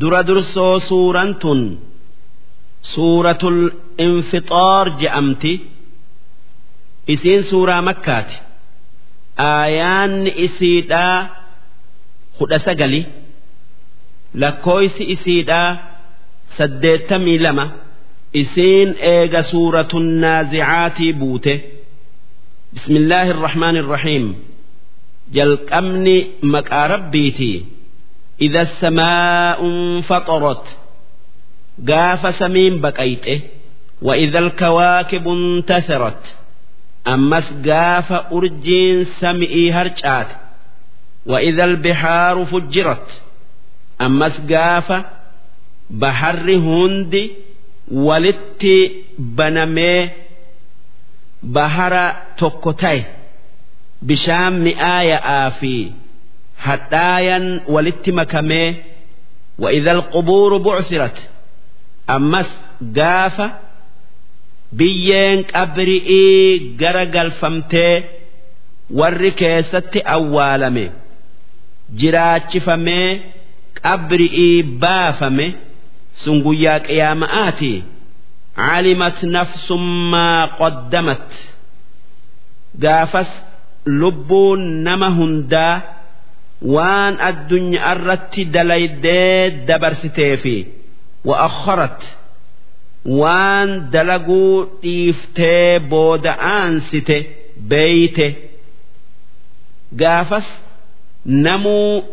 dura dursoo suuraan tun suuratul infixaar je'amti. Isiin suuraa makkaati. Aayaanni isiidhaa kudha sagali lakkooysi isiidhaa saddeettamii lama isiin eega suuratun naazicaatii buute. Bismillaahi irrahmaani irrahiim jalqabni maqaa rabbiitii إذا السماء انفطرت قاف سمين بقيته وإذا الكواكب انتثرت أمس قاف أرجين سمئي هرجات وإذا البحار فجرت أمس قاف بحر هند ولت بنمي بحر تكتي بشام آية آفي hadhaayan walitti makamee وإذا القبور بعثرت أمس قافة biyyeen qabri'ii gara galfamtee warri keessatti awwaalame jiraachifamee qabri'ii baafame sun guyyaa qiyaama'aati calimat nafsummaa qoddamat gaafas lubbuun nama hundaa waan addunyaa irratti dalaydee dabarsitee fi wa'akharat waan dalaguu dhiiftee booda aansite beeyte. Gaafas namuu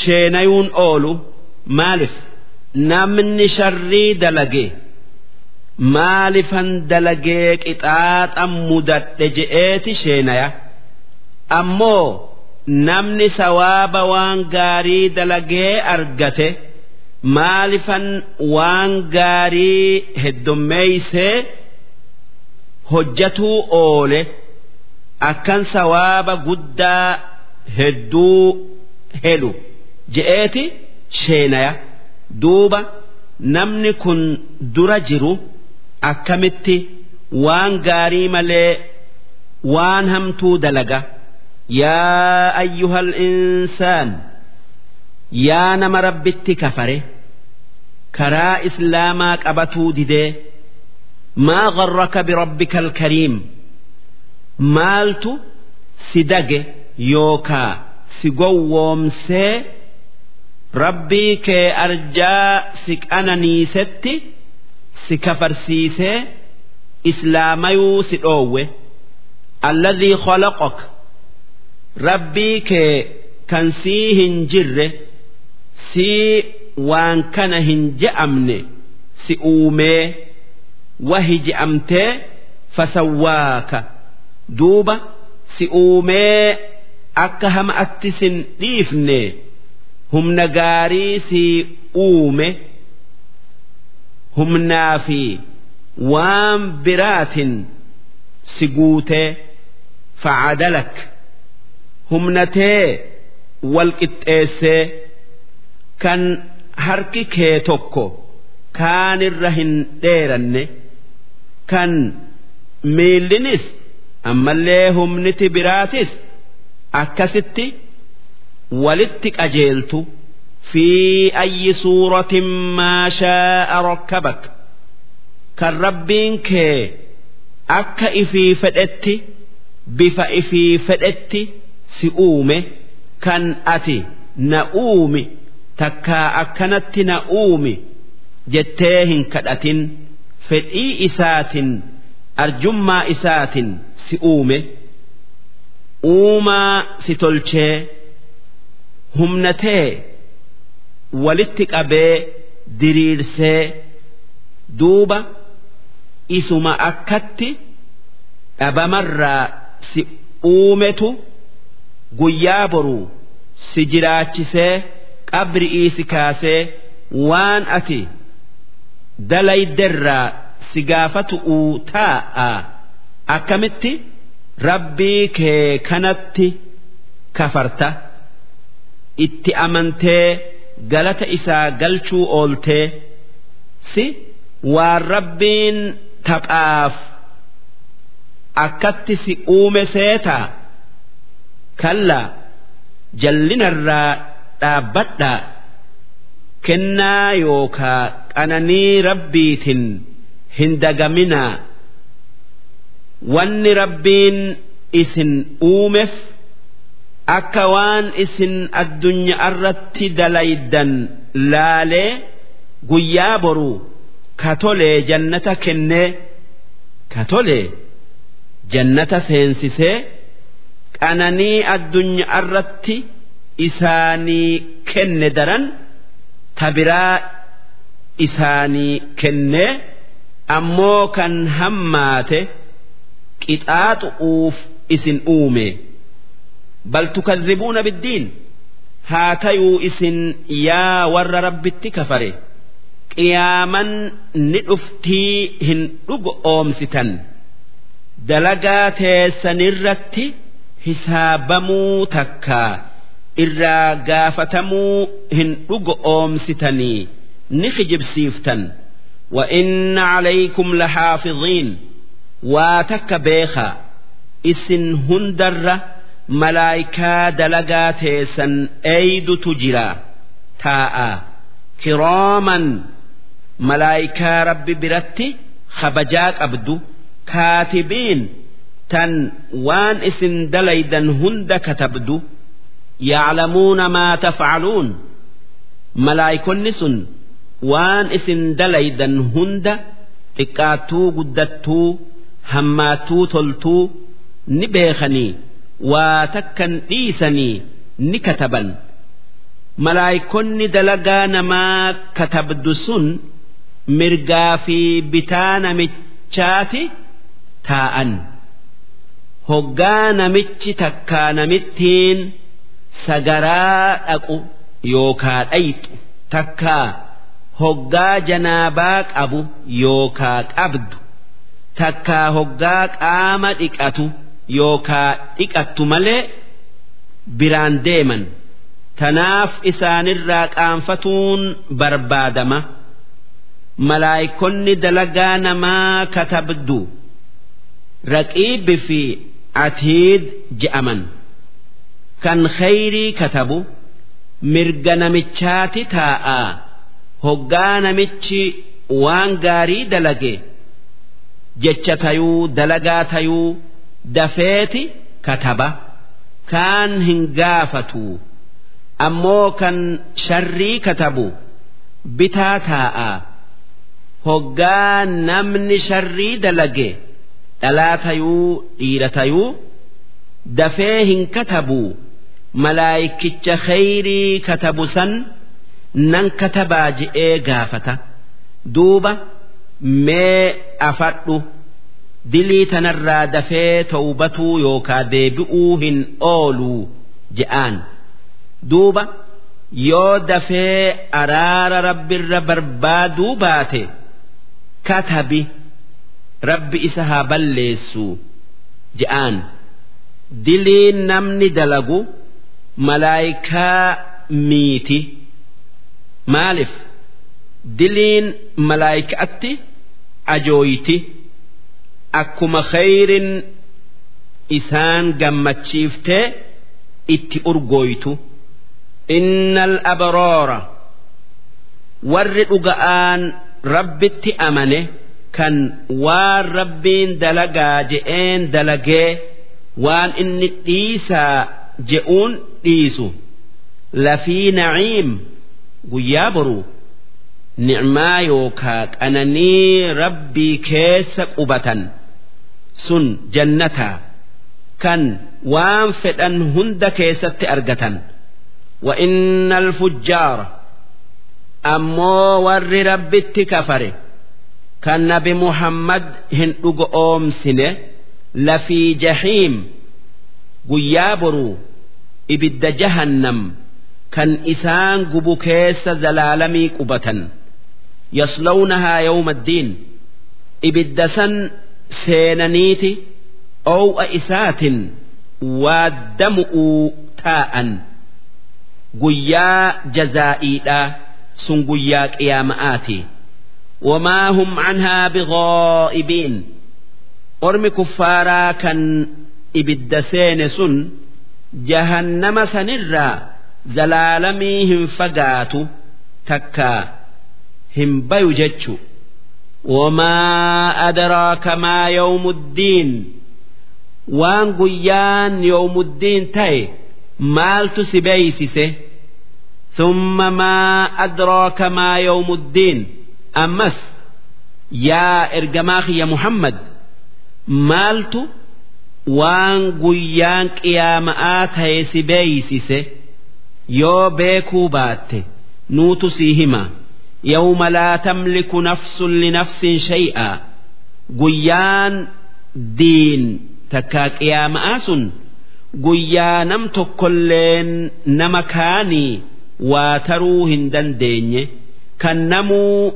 sheenayuun oolu maaliif? Namni sharrii dalage maalifan dalagee qixaaxa mudadhe je'eeti sheenaya? Ammoo namni sawaaba waan gaarii dalagee argate maalifan waan gaarii heddummeeysee hojjatuu oole akkan sawaaba guddaa hedduu helu je'eeti sheenaya duuba namni kun dura jiru akkamitti waan gaarii malee waan hamtuu dalaga. yaa ayyuhal insaan yaa nama rabbitti kafare karaa islaamaa qabatuu didee maa gharraka birabbika alkariim maaltu si dage yookaa si gowwoomsee rabbii kee arjaa si qananiisetti si kafarsiisee islaamayuu si dhoowwe alladhii khalaqaka rabbii kee kan sii hin jirre sii waan kana hin je'amne si uumee wahi je'amtee fasawwaaka. Duuba si uumee akka hama'atti sin dhiifne humna gaarii si uume humnaa fi waan biraatin si guutee facadalak humnatee wal qixxeessee kan harki kee tokko kaanirra hin dheeranne kan miillinis ammallee humniti biraatis akkasitti walitti qajeeltu fi ayyi suuratin maa shaa'a rakkabak. Kan rabbiin kee akka ifii fedhetti bifa ifii fedhetti si uume kan ati na uumi takkaa akkanatti na uumi jettee hin kadhatin fedhii isaatin arjummaa isaatin si uume uumaa si tolchee humnatee walitti qabee diriirsee duuba isuma akkatti dhabamarraa si uumetu guyyaa boruu si jiraachisee qabri'ii si kaasee waan ati dalayderraa si gaafatu'uu taa'a. Akkamitti? Rabbii kee kanatti kafarta. Itti amantee galata isaa galchuu ooltee si waan rabbiin taphaaf akkatti si uume seetaa kallaa jallinarraa dhaabbadhaa kennaa yookaa qananii rabbiitin hin dagaminaa wanni rabbiin isin uumeef akka waan isin addunyaa irratti dalaydan laalee guyyaa boruu katolee jannata kennee katolee jannata seensisee qananii addunyaa irratti isaanii kenne daran tabiraa isaanii kennee ammoo kan hammaate qixaaxu'uuf isin uume. Bal tukadhibuuna biddiin? Haa tayuu isin yaa warra rabbitti kafare qiyaaman ni dhuftii hin dhugo oomsitan. Dalagaa teessanirratti hisaabamuu takkaa irraa gaafatamuu hin dhugo oomsitanii ni kijibsiiftan وإن عليكم لحافظين واتك بيخا إسن هندر ملايكا دلقاتيسا أيد تجرا تاء كراما ملايكا رب برتي خبجاك أبدو كاتبين tan waan isin dalaydan hunda katabdu yaclamuuna maa tafcaluun malaayikonni sun waan isin dalaydan hunda xiqqaattuu guddattuu hammaatuu toltuu ni beekanii waa takkan dhiisanii ni kataban malaayikonni dalagaa namaa katabdu sun mirgaa fi bitaa namichaati taa'an. Hoggaa namichi takkaa namittiin sagaraa dhaqu yookaa dhayxu takkaa hoggaa janaabaa qabu yookaa qabdu takkaa hoggaa qaama dhiqatu yookaa dhiqattu malee biraan deeman. Tanaaf isaanirraa qaanfatuun barbaadama. Malaayikonni dalagaa namaa katabdu. Raqiibbi fi atiid je'aman. Kan khayrii katabu mirga namichaati taa'aa hoggaa namichi waan gaarii dalage jecha tayuu dalagaa tayuu dafeeti kataba. Kaan hin gaafatu ammoo kan sharrii katabu bitaa taa'a. Hoggaa namni sharrii dalage dhalaa tayuu dhiira tayuu dafee hin katabu. Malaayikicha khayrii katabu san nan katabaa je'ee gaafata. Duuba mee afadhu. Dilii tanarraa dafee tawbatuu yookaa deebi'uu hin ooluu je'aan. Duuba yoo dafee araara rabbirra barbaaduu baate katabi rabbi isa haa balleessu je'aan diliin namni dalagu malaayikaa miiti. maaliif diliin malaayikaatti ajooyti akkuma khayrin isaan gammachiiftee itti urgooytu innal abroora. Warri dhuga'aan rabbitti amane kan waan rabbiin dalagaa je'een dalagee waan inni dhiisaa je'uun dhiisu. Lafii naciim guyyaa boruu nicmaa yookaa qananii rabbii keessa qubatan sun jannataa kan waan fedhan hunda keessatti argatan. Wa innal fujjaara ammoo warri rabbitti kafare kan nabi muhammad hin dhuga oomsine lafii jahiim guyyaa boruu ibidda jahannam kan isaan gubu keessa zalaalamii qubatan. Yaslawnahaa yawma addiin ibidda san seenaniiti ow'a isaatin waaddamu'uu taa'an guyyaa jazaa'iidha sun guyyaa qiyaama'aati wamaa hum canhaa bighaa'ibiin ormi kuffaaraa kan ibidda seene sun jahannama sanirraa zalaalamii hin fagaatu takka hin bayu jechu wamaa adraaka maa yawmuddiin waan guyyaan yawmuddiin ta'e maaltu si beeysise ثم ما أدراك ما يوم الدين ammas yaa ergamaa kiyya Muhammad maaltu waan guyyaan qiyaama'aa ta'e si beeysise yoo beekuu baatte nuutu sii hima yawma laa tamliku nafsun linafsin shay'aa guyyaan diin takka qiyaama'aa sun guyyaa nam tokkolleen nama kaanii waa taruu hin dandeenye kan namuu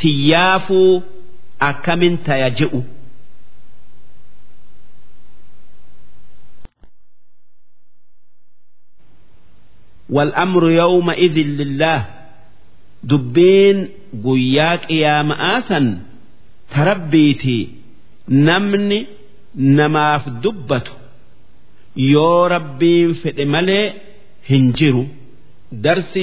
tiyyaafuu akkamin taya je'u. والأمر يومئذ لله دبين قياك يا مآسا تربيتي نمني نماف دبته yoo rabbiin fedhe malee hin jiru darsi